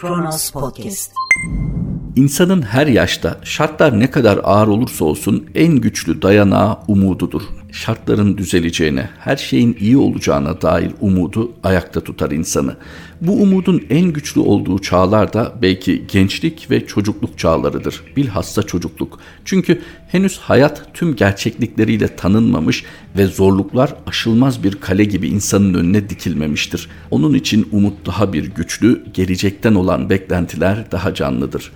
Kronos Podcast. İnsanın her yaşta şartlar ne kadar ağır olursa olsun en güçlü dayanağı umududur. Şartların düzeleceğine, her şeyin iyi olacağına dair umudu ayakta tutar insanı. Bu umudun en güçlü olduğu çağlar da belki gençlik ve çocukluk çağlarıdır. Bilhassa çocukluk. Çünkü henüz hayat tüm gerçeklikleriyle tanınmamış ve zorluklar aşılmaz bir kale gibi insanın önüne dikilmemiştir. Onun için umut daha bir güçlü, gelecekten olan beklentiler daha canlıdır.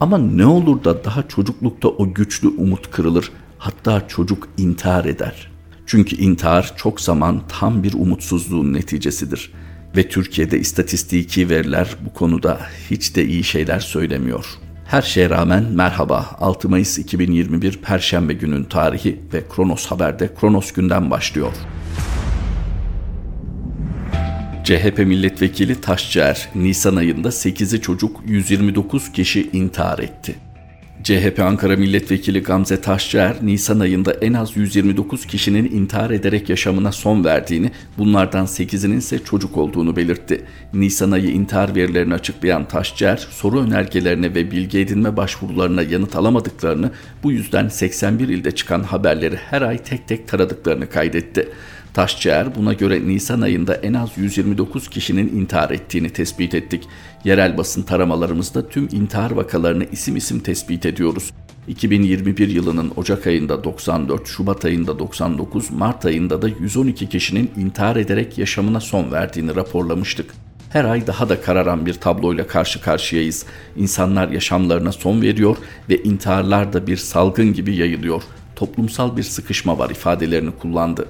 Ama ne olur da daha çocuklukta o güçlü umut kırılır, hatta çocuk intihar eder. Çünkü intihar çok zaman tam bir umutsuzluğun neticesidir. Ve Türkiye'de istatistiki veriler bu konuda hiç de iyi şeyler söylemiyor. Her şeye rağmen merhaba 6 Mayıs 2021 Perşembe günün tarihi ve Kronos Haber'de Kronos günden başlıyor. CHP milletvekili Taşçıer, Nisan ayında 8'i çocuk 129 kişi intihar etti. CHP Ankara Milletvekili Gamze Taşçıer, Nisan ayında en az 129 kişinin intihar ederek yaşamına son verdiğini, bunlardan 8'inin ise çocuk olduğunu belirtti. Nisan ayı intihar verilerini açıklayan Taşçıer, soru önergelerine ve bilgi edinme başvurularına yanıt alamadıklarını, bu yüzden 81 ilde çıkan haberleri her ay tek tek taradıklarını kaydetti. Taşçıer buna göre Nisan ayında en az 129 kişinin intihar ettiğini tespit ettik. Yerel basın taramalarımızda tüm intihar vakalarını isim isim tespit ediyoruz. 2021 yılının Ocak ayında 94, Şubat ayında 99, Mart ayında da 112 kişinin intihar ederek yaşamına son verdiğini raporlamıştık. Her ay daha da kararan bir tabloyla karşı karşıyayız. İnsanlar yaşamlarına son veriyor ve intiharlar da bir salgın gibi yayılıyor. Toplumsal bir sıkışma var ifadelerini kullandı.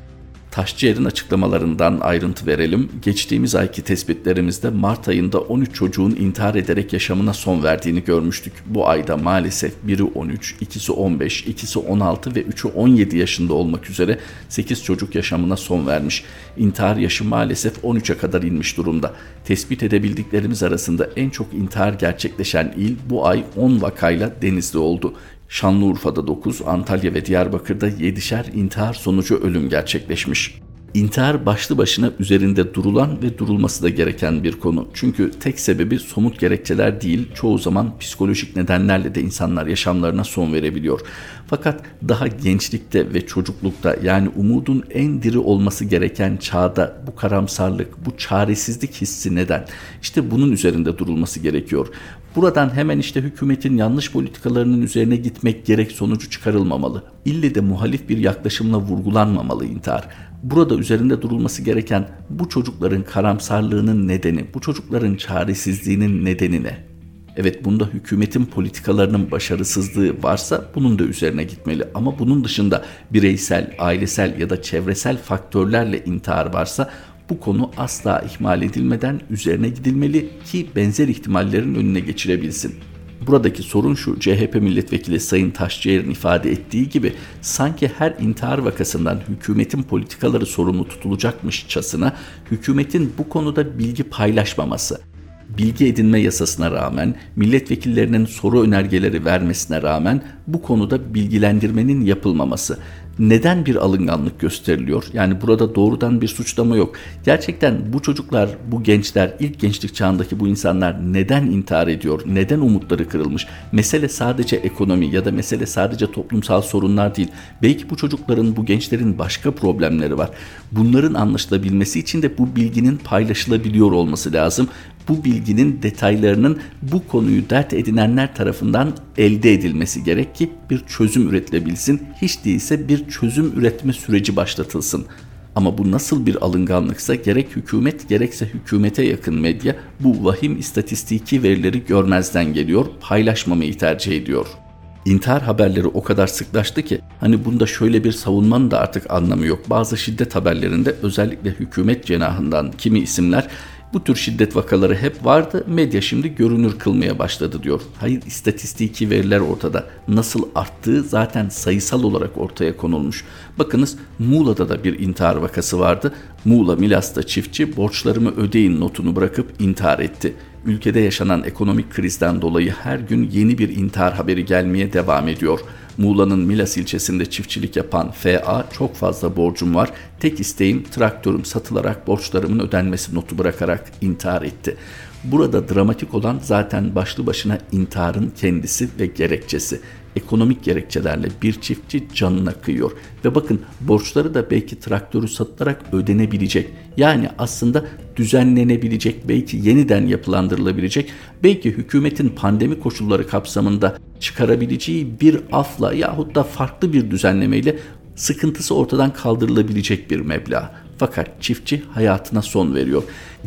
Taşçıer'in açıklamalarından ayrıntı verelim. Geçtiğimiz ayki tespitlerimizde Mart ayında 13 çocuğun intihar ederek yaşamına son verdiğini görmüştük. Bu ayda maalesef biri 13, ikisi 15, ikisi 16 ve 3'ü 17 yaşında olmak üzere 8 çocuk yaşamına son vermiş. İntihar yaşı maalesef 13'e kadar inmiş durumda. Tespit edebildiklerimiz arasında en çok intihar gerçekleşen il bu ay 10 vakayla Denizli oldu. Şanlıurfa'da 9, Antalya ve Diyarbakır'da 7'şer intihar sonucu ölüm gerçekleşmiş. İntihar başlı başına üzerinde durulan ve durulması da gereken bir konu. Çünkü tek sebebi somut gerekçeler değil, çoğu zaman psikolojik nedenlerle de insanlar yaşamlarına son verebiliyor. Fakat daha gençlikte ve çocuklukta yani umudun en diri olması gereken çağda bu karamsarlık, bu çaresizlik hissi neden? İşte bunun üzerinde durulması gerekiyor. Buradan hemen işte hükümetin yanlış politikalarının üzerine gitmek gerek sonucu çıkarılmamalı. İlle de muhalif bir yaklaşımla vurgulanmamalı intihar. Burada üzerinde durulması gereken bu çocukların karamsarlığının nedeni, bu çocukların çaresizliğinin nedeni ne? Evet bunda hükümetin politikalarının başarısızlığı varsa bunun da üzerine gitmeli. Ama bunun dışında bireysel, ailesel ya da çevresel faktörlerle intihar varsa bu konu asla ihmal edilmeden üzerine gidilmeli ki benzer ihtimallerin önüne geçirebilsin. Buradaki sorun şu, CHP milletvekili Sayın Taşçıer'in ifade ettiği gibi sanki her intihar vakasından hükümetin politikaları sorumlu tutulacakmışçasına hükümetin bu konuda bilgi paylaşmaması, bilgi edinme yasasına rağmen, milletvekillerinin soru önergeleri vermesine rağmen bu konuda bilgilendirmenin yapılmaması neden bir alınganlık gösteriliyor? Yani burada doğrudan bir suçlama yok. Gerçekten bu çocuklar, bu gençler, ilk gençlik çağındaki bu insanlar neden intihar ediyor? Neden umutları kırılmış? Mesele sadece ekonomi ya da mesele sadece toplumsal sorunlar değil. Belki bu çocukların, bu gençlerin başka problemleri var. Bunların anlaşılabilmesi için de bu bilginin paylaşılabiliyor olması lazım bu bilginin detaylarının bu konuyu dert edinenler tarafından elde edilmesi gerek ki bir çözüm üretilebilsin. Hiç değilse bir çözüm üretme süreci başlatılsın. Ama bu nasıl bir alınganlıksa gerek hükümet gerekse hükümete yakın medya bu vahim istatistiki verileri görmezden geliyor, paylaşmamayı tercih ediyor. İntihar haberleri o kadar sıklaştı ki hani bunda şöyle bir savunmanın da artık anlamı yok. Bazı şiddet haberlerinde özellikle hükümet cenahından kimi isimler bu tür şiddet vakaları hep vardı. Medya şimdi görünür kılmaya başladı diyor. Hayır istatistiki veriler ortada. Nasıl arttığı zaten sayısal olarak ortaya konulmuş. Bakınız Muğla'da da bir intihar vakası vardı. Muğla Milas'ta çiftçi borçlarımı ödeyin notunu bırakıp intihar etti. Ülkede yaşanan ekonomik krizden dolayı her gün yeni bir intihar haberi gelmeye devam ediyor. Muğla'nın Milas ilçesinde çiftçilik yapan FA çok fazla borcum var. Tek isteğim traktörüm satılarak borçlarımın ödenmesi notu bırakarak intihar etti. Burada dramatik olan zaten başlı başına intiharın kendisi ve gerekçesi. Ekonomik gerekçelerle bir çiftçi canına kıyıyor. Ve bakın borçları da belki traktörü satılarak ödenebilecek. Yani aslında düzenlenebilecek, belki yeniden yapılandırılabilecek, belki hükümetin pandemi koşulları kapsamında çıkarabileceği bir afla yahut da farklı bir düzenlemeyle sıkıntısı ortadan kaldırılabilecek bir meblağ. Fakat çiftçi hayatına son veriyor.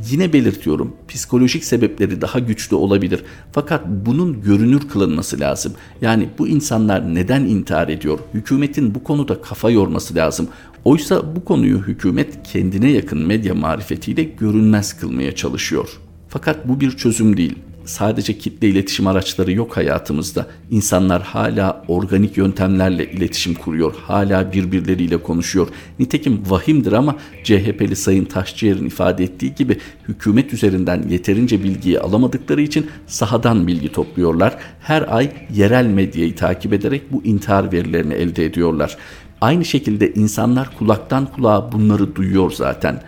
Yine belirtiyorum psikolojik sebepleri daha güçlü olabilir. Fakat bunun görünür kılınması lazım. Yani bu insanlar neden intihar ediyor? Hükümetin bu konuda kafa yorması lazım. Oysa bu konuyu hükümet kendine yakın medya marifetiyle görünmez kılmaya çalışıyor. Fakat bu bir çözüm değil sadece kitle iletişim araçları yok hayatımızda. İnsanlar hala organik yöntemlerle iletişim kuruyor. Hala birbirleriyle konuşuyor. Nitekim vahimdir ama CHP'li Sayın Taşçıyer'in ifade ettiği gibi hükümet üzerinden yeterince bilgiyi alamadıkları için sahadan bilgi topluyorlar. Her ay yerel medyayı takip ederek bu intihar verilerini elde ediyorlar. Aynı şekilde insanlar kulaktan kulağa bunları duyuyor zaten.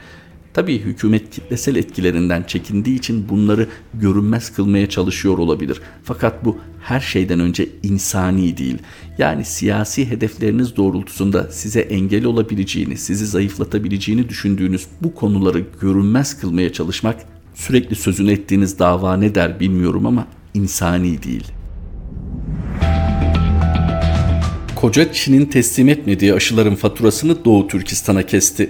Tabii hükümet kitlesel etkilerinden çekindiği için bunları görünmez kılmaya çalışıyor olabilir. Fakat bu her şeyden önce insani değil. Yani siyasi hedefleriniz doğrultusunda size engel olabileceğini, sizi zayıflatabileceğini düşündüğünüz bu konuları görünmez kılmaya çalışmak sürekli sözünü ettiğiniz dava ne der bilmiyorum ama insani değil. Koca Çin'in teslim etmediği aşıların faturasını Doğu Türkistan'a kesti.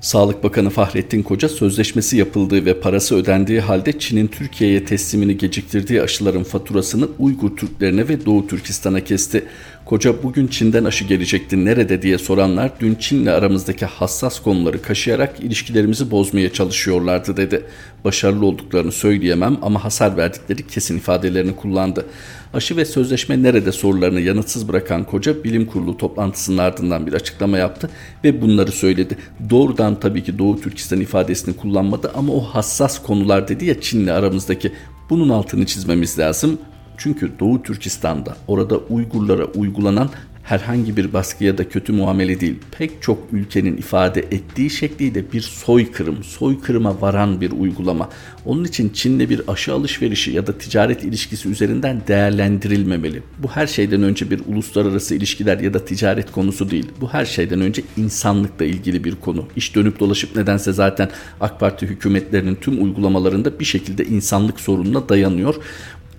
Sağlık Bakanı Fahrettin Koca sözleşmesi yapıldığı ve parası ödendiği halde Çin'in Türkiye'ye teslimini geciktirdiği aşıların faturasını Uygur Türklerine ve Doğu Türkistan'a kesti. Koca bugün Çin'den aşı gelecekti nerede diye soranlar dün Çin'le aramızdaki hassas konuları kaşıyarak ilişkilerimizi bozmaya çalışıyorlardı dedi. Başarılı olduklarını söyleyemem ama hasar verdikleri kesin ifadelerini kullandı. Aşı ve sözleşme nerede sorularını yanıtsız bırakan Koca bilim kurulu toplantısının ardından bir açıklama yaptı ve bunları söyledi. Doğrudan tabii ki Doğu Türkistan ifadesini kullanmadı ama o hassas konular dedi ya Çin'le aramızdaki bunun altını çizmemiz lazım. Çünkü Doğu Türkistan'da orada Uygurlara uygulanan herhangi bir baskı ya da kötü muamele değil. Pek çok ülkenin ifade ettiği şekliyle bir soykırım, soykırıma varan bir uygulama. Onun için Çin'le bir aşı alışverişi ya da ticaret ilişkisi üzerinden değerlendirilmemeli. Bu her şeyden önce bir uluslararası ilişkiler ya da ticaret konusu değil. Bu her şeyden önce insanlıkla ilgili bir konu. İş dönüp dolaşıp nedense zaten AK Parti hükümetlerinin tüm uygulamalarında bir şekilde insanlık sorununa dayanıyor.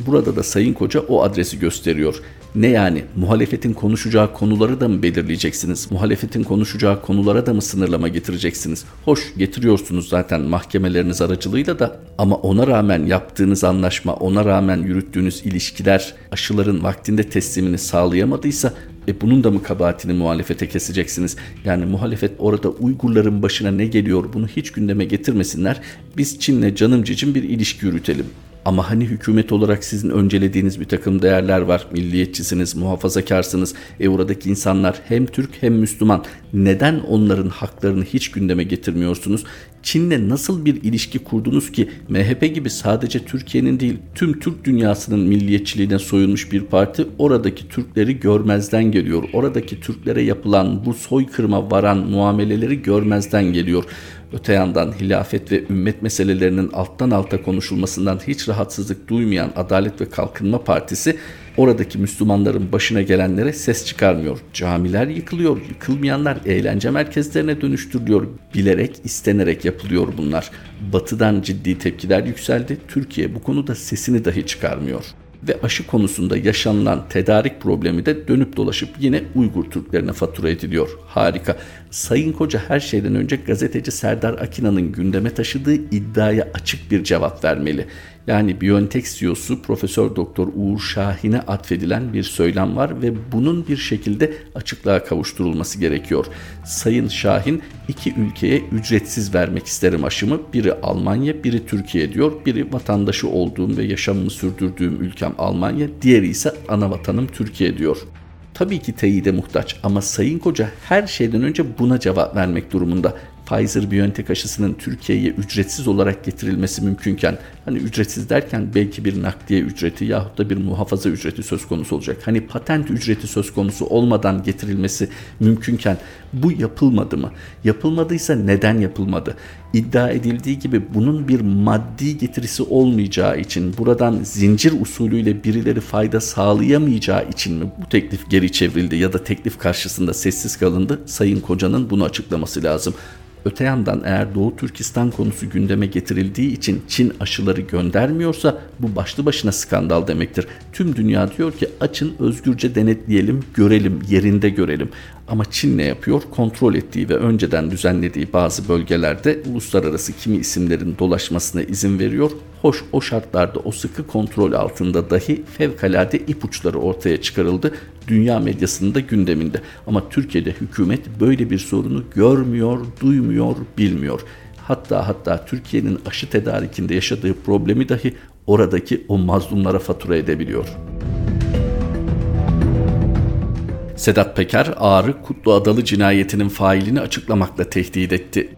Burada da Sayın Koca o adresi gösteriyor. Ne yani muhalefetin konuşacağı konuları da mı belirleyeceksiniz? Muhalefetin konuşacağı konulara da mı sınırlama getireceksiniz? Hoş getiriyorsunuz zaten mahkemeleriniz aracılığıyla da ama ona rağmen yaptığınız anlaşma, ona rağmen yürüttüğünüz ilişkiler aşıların vaktinde teslimini sağlayamadıysa e bunun da mı kabahatini muhalefete keseceksiniz? Yani muhalefet orada Uygurların başına ne geliyor bunu hiç gündeme getirmesinler. Biz Çin'le canım cicim bir ilişki yürütelim. Ama hani hükümet olarak sizin öncelediğiniz bir takım değerler var. Milliyetçisiniz, muhafazakarsınız. E oradaki insanlar hem Türk hem Müslüman. Neden onların haklarını hiç gündeme getirmiyorsunuz? Çin'le nasıl bir ilişki kurdunuz ki MHP gibi sadece Türkiye'nin değil tüm Türk dünyasının milliyetçiliğine soyulmuş bir parti oradaki Türkleri görmezden geliyor. Oradaki Türklere yapılan bu soykırıma varan muameleleri görmezden geliyor. Öte yandan hilafet ve ümmet meselelerinin alttan alta konuşulmasından hiç rahatsızlık duymayan Adalet ve Kalkınma Partisi oradaki Müslümanların başına gelenlere ses çıkarmıyor. Camiler yıkılıyor, yıkılmayanlar eğlence merkezlerine dönüştürülüyor. Bilerek, istenerek yapılıyor bunlar. Batıdan ciddi tepkiler yükseldi. Türkiye bu konuda sesini dahi çıkarmıyor ve aşı konusunda yaşanılan tedarik problemi de dönüp dolaşıp yine Uygur Türklerine fatura ediliyor. Harika. Sayın Koca her şeyden önce gazeteci Serdar Akina'nın gündeme taşıdığı iddiaya açık bir cevap vermeli. Yani Biontech CEO'su Profesör Doktor Uğur Şahin'e atfedilen bir söylem var ve bunun bir şekilde açıklığa kavuşturulması gerekiyor. Sayın Şahin iki ülkeye ücretsiz vermek isterim aşımı. Biri Almanya, biri Türkiye diyor. Biri vatandaşı olduğum ve yaşamımı sürdürdüğüm ülkem Almanya, diğeri ise ana vatanım Türkiye diyor tabii ki teyide muhtaç ama Sayın Koca her şeyden önce buna cevap vermek durumunda. Pfizer-BioNTech aşısının Türkiye'ye ücretsiz olarak getirilmesi mümkünken hani ücretsiz derken belki bir nakliye ücreti yahut da bir muhafaza ücreti söz konusu olacak. Hani patent ücreti söz konusu olmadan getirilmesi mümkünken bu yapılmadı mı? Yapılmadıysa neden yapılmadı? İddia edildiği gibi bunun bir maddi getirisi olmayacağı için buradan zincir usulüyle birileri fayda sağlayamayacağı için mi bu teklif geri çevrildi ya da teklif karşısında sessiz kalındı? Sayın Koca'nın bunu açıklaması lazım. Öte yandan eğer Doğu Türkistan konusu gündeme getirildiği için Çin aşıları göndermiyorsa bu başlı başına skandal demektir. Tüm dünya diyor ki açın özgürce denetleyelim, görelim, yerinde görelim. Ama Çin ne yapıyor? Kontrol ettiği ve önceden düzenlediği bazı bölgelerde uluslararası kimi isimlerin dolaşmasına izin veriyor. Hoş o şartlarda o sıkı kontrol altında dahi fevkalade ipuçları ortaya çıkarıldı. Dünya medyasının da gündeminde. Ama Türkiye'de hükümet böyle bir sorunu görmüyor, duymuyor, bilmiyor. Hatta hatta Türkiye'nin aşı tedarikinde yaşadığı problemi dahi oradaki o mazlumlara fatura edebiliyor. Sedat Peker, Ağrı Kutlu Adalı cinayetinin failini açıklamakla tehdit etti.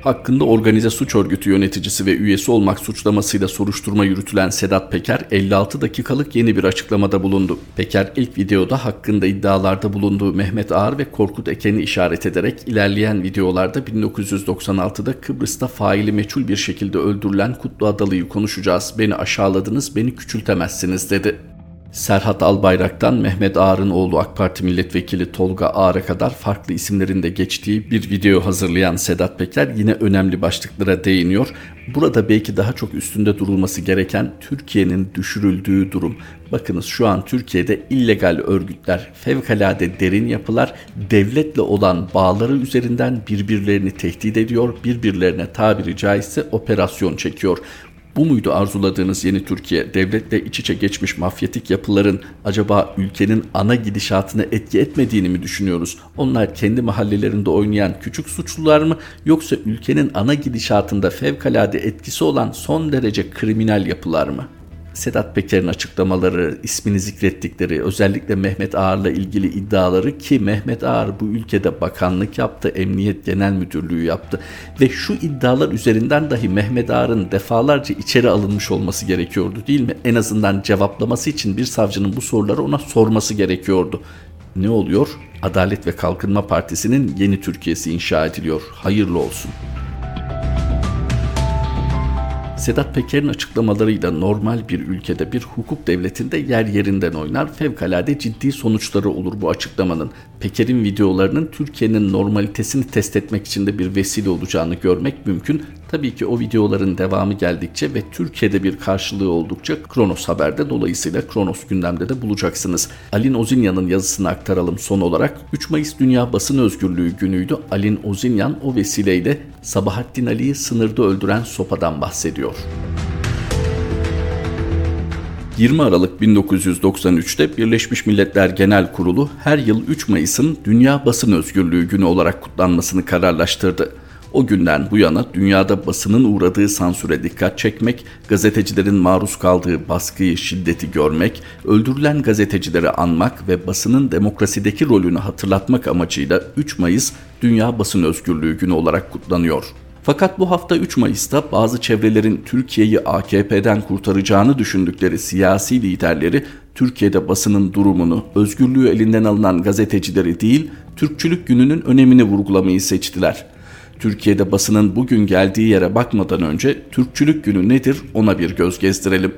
Hakkında organize suç örgütü yöneticisi ve üyesi olmak suçlamasıyla soruşturma yürütülen Sedat Peker 56 dakikalık yeni bir açıklamada bulundu. Peker ilk videoda hakkında iddialarda bulunduğu Mehmet Ağar ve Korkut Eken'i işaret ederek ilerleyen videolarda 1996'da Kıbrıs'ta faili meçhul bir şekilde öldürülen Kutlu Adalı'yı konuşacağız. Beni aşağıladınız, beni küçültemezsiniz dedi. Serhat Albayrak'tan Mehmet Ağar'ın oğlu AK Parti milletvekili Tolga Ağar'a kadar farklı isimlerin de geçtiği bir video hazırlayan Sedat Peker yine önemli başlıklara değiniyor. Burada belki daha çok üstünde durulması gereken Türkiye'nin düşürüldüğü durum. Bakınız şu an Türkiye'de illegal örgütler, fevkalade derin yapılar devletle olan bağları üzerinden birbirlerini tehdit ediyor, birbirlerine tabiri caizse operasyon çekiyor. Bu muydu arzuladığınız yeni Türkiye? Devletle iç içe geçmiş mafyatik yapıların acaba ülkenin ana gidişatına etki etmediğini mi düşünüyoruz? Onlar kendi mahallelerinde oynayan küçük suçlular mı yoksa ülkenin ana gidişatında fevkalade etkisi olan son derece kriminal yapılar mı? Sedat Peker'in açıklamaları, ismini zikrettikleri, özellikle Mehmet Ağar'la ilgili iddiaları ki Mehmet Ağar bu ülkede bakanlık yaptı, Emniyet Genel Müdürlüğü yaptı ve şu iddialar üzerinden dahi Mehmet Ağar'ın defalarca içeri alınmış olması gerekiyordu değil mi? En azından cevaplaması için bir savcının bu soruları ona sorması gerekiyordu. Ne oluyor? Adalet ve Kalkınma Partisi'nin yeni Türkiye'si inşa ediliyor. Hayırlı olsun. Sedat Peker'in açıklamalarıyla normal bir ülkede bir hukuk devletinde yer yerinden oynar fevkalade ciddi sonuçları olur bu açıklamanın. Peker'in videolarının Türkiye'nin normalitesini test etmek için de bir vesile olacağını görmek mümkün. Tabii ki o videoların devamı geldikçe ve Türkiye'de bir karşılığı oldukça Kronos Haber'de dolayısıyla Kronos gündemde de bulacaksınız. Alin Ozinyan'ın yazısını aktaralım son olarak. 3 Mayıs Dünya Basın Özgürlüğü günüydü. Alin Ozinyan o vesileyle Sabahattin Ali'yi sınırda öldüren sopadan bahsediyor. 20 Aralık 1993'te Birleşmiş Milletler Genel Kurulu her yıl 3 Mayıs'ın Dünya Basın Özgürlüğü Günü olarak kutlanmasını kararlaştırdı. O günden bu yana dünyada basının uğradığı sansüre dikkat çekmek, gazetecilerin maruz kaldığı baskıyı, şiddeti görmek, öldürülen gazetecileri anmak ve basının demokrasideki rolünü hatırlatmak amacıyla 3 Mayıs Dünya Basın Özgürlüğü Günü olarak kutlanıyor. Fakat bu hafta 3 Mayıs'ta bazı çevrelerin Türkiye'yi AKP'den kurtaracağını düşündükleri siyasi liderleri Türkiye'de basının durumunu, özgürlüğü elinden alınan gazetecileri değil, Türkçülük gününün önemini vurgulamayı seçtiler. Türkiye'de basının bugün geldiği yere bakmadan önce Türkçülük günü nedir ona bir göz gezdirelim.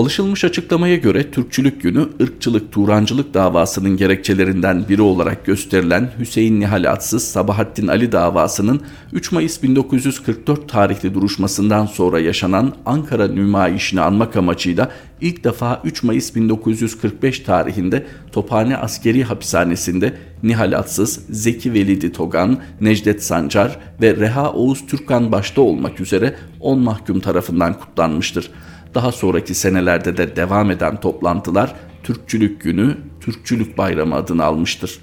Alışılmış açıklamaya göre Türkçülük günü ırkçılık, Turancılık davasının gerekçelerinden biri olarak gösterilen Hüseyin Nihal Atsız Sabahattin Ali davasının 3 Mayıs 1944 tarihli duruşmasından sonra yaşanan Ankara nümayişini anmak amacıyla ilk defa 3 Mayıs 1945 tarihinde Tophane Askeri Hapishanesi'nde Nihal Atsız, Zeki Velidi Togan, Necdet Sancar ve Reha Oğuz Türkkan başta olmak üzere 10 mahkum tarafından kutlanmıştır. Daha sonraki senelerde de devam eden toplantılar Türkçülük Günü, Türkçülük Bayramı adını almıştır.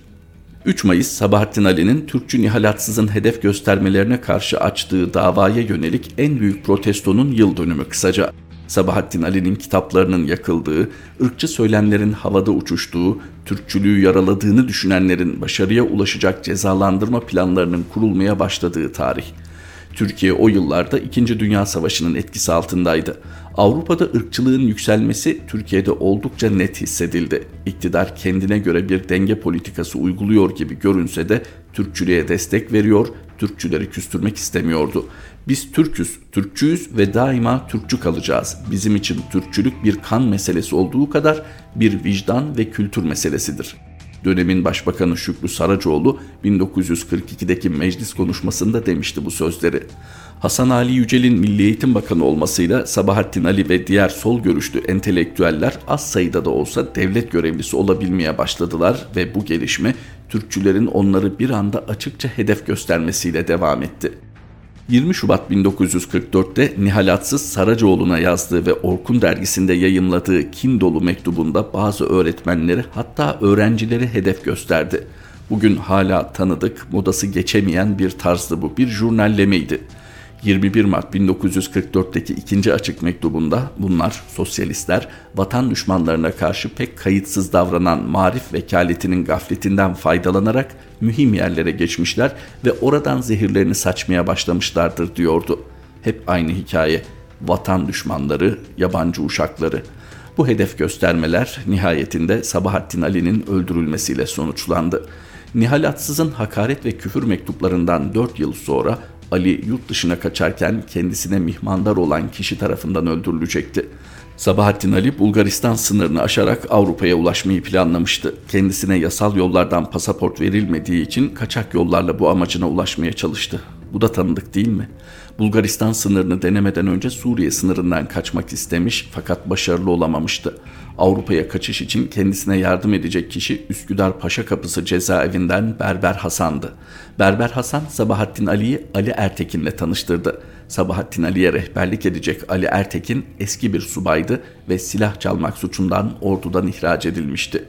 3 Mayıs Sabahattin Ali'nin Türkçü Nihalatsız'ın hedef göstermelerine karşı açtığı davaya yönelik en büyük protestonun yıl dönümü kısaca. Sabahattin Ali'nin kitaplarının yakıldığı, ırkçı söylemlerin havada uçuştuğu, Türkçülüğü yaraladığını düşünenlerin başarıya ulaşacak cezalandırma planlarının kurulmaya başladığı tarih. Türkiye o yıllarda 2. Dünya Savaşı'nın etkisi altındaydı. Avrupa'da ırkçılığın yükselmesi Türkiye'de oldukça net hissedildi. İktidar kendine göre bir denge politikası uyguluyor gibi görünse de Türkçülüğe destek veriyor, Türkçüleri küstürmek istemiyordu. Biz Türküz, Türkçüyüz ve daima Türkçü kalacağız. Bizim için Türkçülük bir kan meselesi olduğu kadar bir vicdan ve kültür meselesidir. Dönemin Başbakanı Şükrü Saracoğlu 1942'deki meclis konuşmasında demişti bu sözleri. Hasan Ali Yücel'in Milli Eğitim Bakanı olmasıyla Sabahattin Ali ve diğer sol görüşlü entelektüeller az sayıda da olsa devlet görevlisi olabilmeye başladılar ve bu gelişme Türkçülerin onları bir anda açıkça hedef göstermesiyle devam etti. 20 Şubat 1944'te Nihal Atsız Saracoğlu'na yazdığı ve Orkun dergisinde yayımladığı kin dolu mektubunda bazı öğretmenleri hatta öğrencileri hedef gösterdi. Bugün hala tanıdık, modası geçemeyen bir tarzdı bu, bir jurnallemeydi. 21 Mart 1944'teki ikinci açık mektubunda bunlar sosyalistler vatan düşmanlarına karşı pek kayıtsız davranan marif vekaletinin gafletinden faydalanarak mühim yerlere geçmişler ve oradan zehirlerini saçmaya başlamışlardır diyordu. Hep aynı hikaye. Vatan düşmanları, yabancı uşakları. Bu hedef göstermeler nihayetinde Sabahattin Ali'nin öldürülmesiyle sonuçlandı. Nihal Atsız'ın hakaret ve küfür mektuplarından 4 yıl sonra Ali yurt dışına kaçarken kendisine mihmandar olan kişi tarafından öldürülecekti. Sabahattin Ali Bulgaristan sınırını aşarak Avrupa'ya ulaşmayı planlamıştı. Kendisine yasal yollardan pasaport verilmediği için kaçak yollarla bu amacına ulaşmaya çalıştı. Bu da tanıdık değil mi? Bulgaristan sınırını denemeden önce Suriye sınırından kaçmak istemiş fakat başarılı olamamıştı. Avrupa'ya kaçış için kendisine yardım edecek kişi Üsküdar Paşa Kapısı cezaevinden Berber Hasan'dı. Berber Hasan Sabahattin Ali'yi Ali Ertekin'le tanıştırdı. Sabahattin Ali'ye rehberlik edecek Ali Ertekin eski bir subaydı ve silah çalmak suçundan ordudan ihraç edilmişti.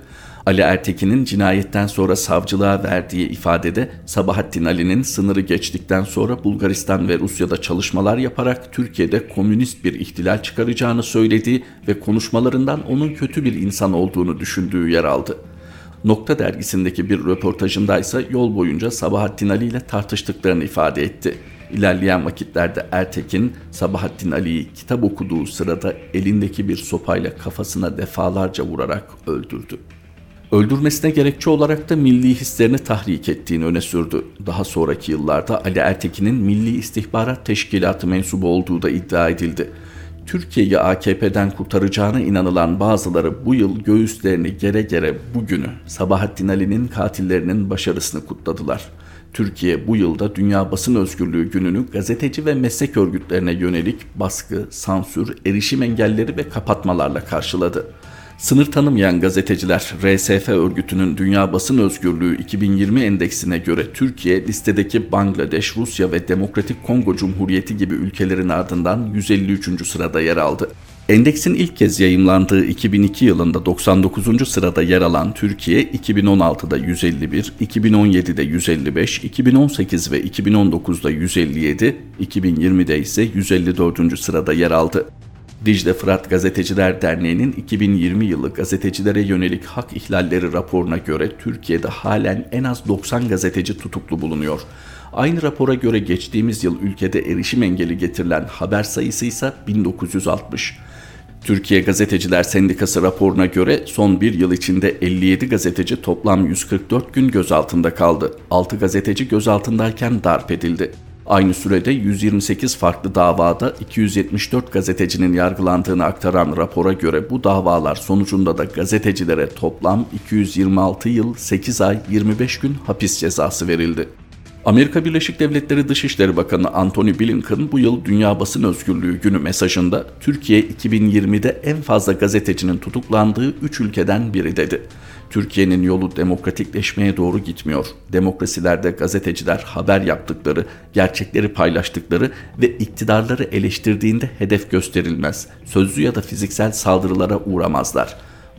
Ali Ertekin'in cinayetten sonra savcılığa verdiği ifadede Sabahattin Ali'nin sınırı geçtikten sonra Bulgaristan ve Rusya'da çalışmalar yaparak Türkiye'de komünist bir ihtilal çıkaracağını söylediği ve konuşmalarından onun kötü bir insan olduğunu düşündüğü yer aldı. Nokta dergisindeki bir röportajında ise yol boyunca Sabahattin Ali ile tartıştıklarını ifade etti. İlerleyen vakitlerde Ertekin, Sabahattin Ali'yi kitap okuduğu sırada elindeki bir sopayla kafasına defalarca vurarak öldürdü. Öldürmesine gerekçe olarak da milli hislerini tahrik ettiğini öne sürdü. Daha sonraki yıllarda Ali Ertekin'in Milli İstihbarat Teşkilatı mensubu olduğu da iddia edildi. Türkiye'yi AKP'den kurtaracağına inanılan bazıları bu yıl göğüslerini gere gere bugünü Sabahattin Ali'nin katillerinin başarısını kutladılar. Türkiye bu yılda Dünya Basın Özgürlüğü Günü'nü gazeteci ve meslek örgütlerine yönelik baskı, sansür, erişim engelleri ve kapatmalarla karşıladı. Sınır tanımayan gazeteciler RSF örgütünün Dünya Basın Özgürlüğü 2020 endeksine göre Türkiye listedeki Bangladeş, Rusya ve Demokratik Kongo Cumhuriyeti gibi ülkelerin ardından 153. sırada yer aldı. Endeksin ilk kez yayımlandığı 2002 yılında 99. sırada yer alan Türkiye 2016'da 151, 2017'de 155, 2018 ve 2019'da 157, 2020'de ise 154. sırada yer aldı. Dicle Fırat Gazeteciler Derneği'nin 2020 yılı gazetecilere yönelik hak ihlalleri raporuna göre Türkiye'de halen en az 90 gazeteci tutuklu bulunuyor. Aynı rapora göre geçtiğimiz yıl ülkede erişim engeli getirilen haber sayısı ise 1960. Türkiye Gazeteciler Sendikası raporuna göre son bir yıl içinde 57 gazeteci toplam 144 gün gözaltında kaldı. 6 gazeteci gözaltındayken darp edildi. Aynı sürede 128 farklı davada 274 gazetecinin yargılandığını aktaran rapora göre bu davalar sonucunda da gazetecilere toplam 226 yıl 8 ay 25 gün hapis cezası verildi. Amerika Birleşik Devletleri Dışişleri Bakanı Antony Blinken bu yıl Dünya Basın Özgürlüğü Günü mesajında Türkiye 2020'de en fazla gazetecinin tutuklandığı 3 ülkeden biri dedi. Türkiye'nin yolu demokratikleşmeye doğru gitmiyor. Demokrasilerde gazeteciler haber yaptıkları, gerçekleri paylaştıkları ve iktidarları eleştirdiğinde hedef gösterilmez. Sözlü ya da fiziksel saldırılara uğramazlar.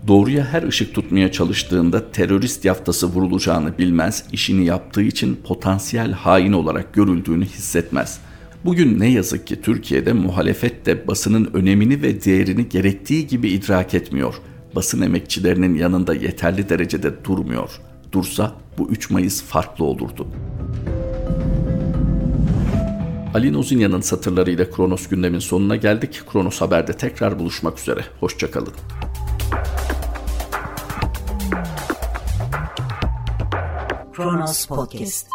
Doğruya her ışık tutmaya çalıştığında terörist yaftası vurulacağını bilmez, işini yaptığı için potansiyel hain olarak görüldüğünü hissetmez. Bugün ne yazık ki Türkiye'de muhalefet de basının önemini ve değerini gerektiği gibi idrak etmiyor. Basın emekçilerinin yanında yeterli derecede durmuyor. Dursa bu 3 Mayıs farklı olurdu. Ali Nozinya'nın satırlarıyla Kronos gündemin sonuna geldik. Kronos Haber'de tekrar buluşmak üzere. Hoşçakalın. Kronos Podcast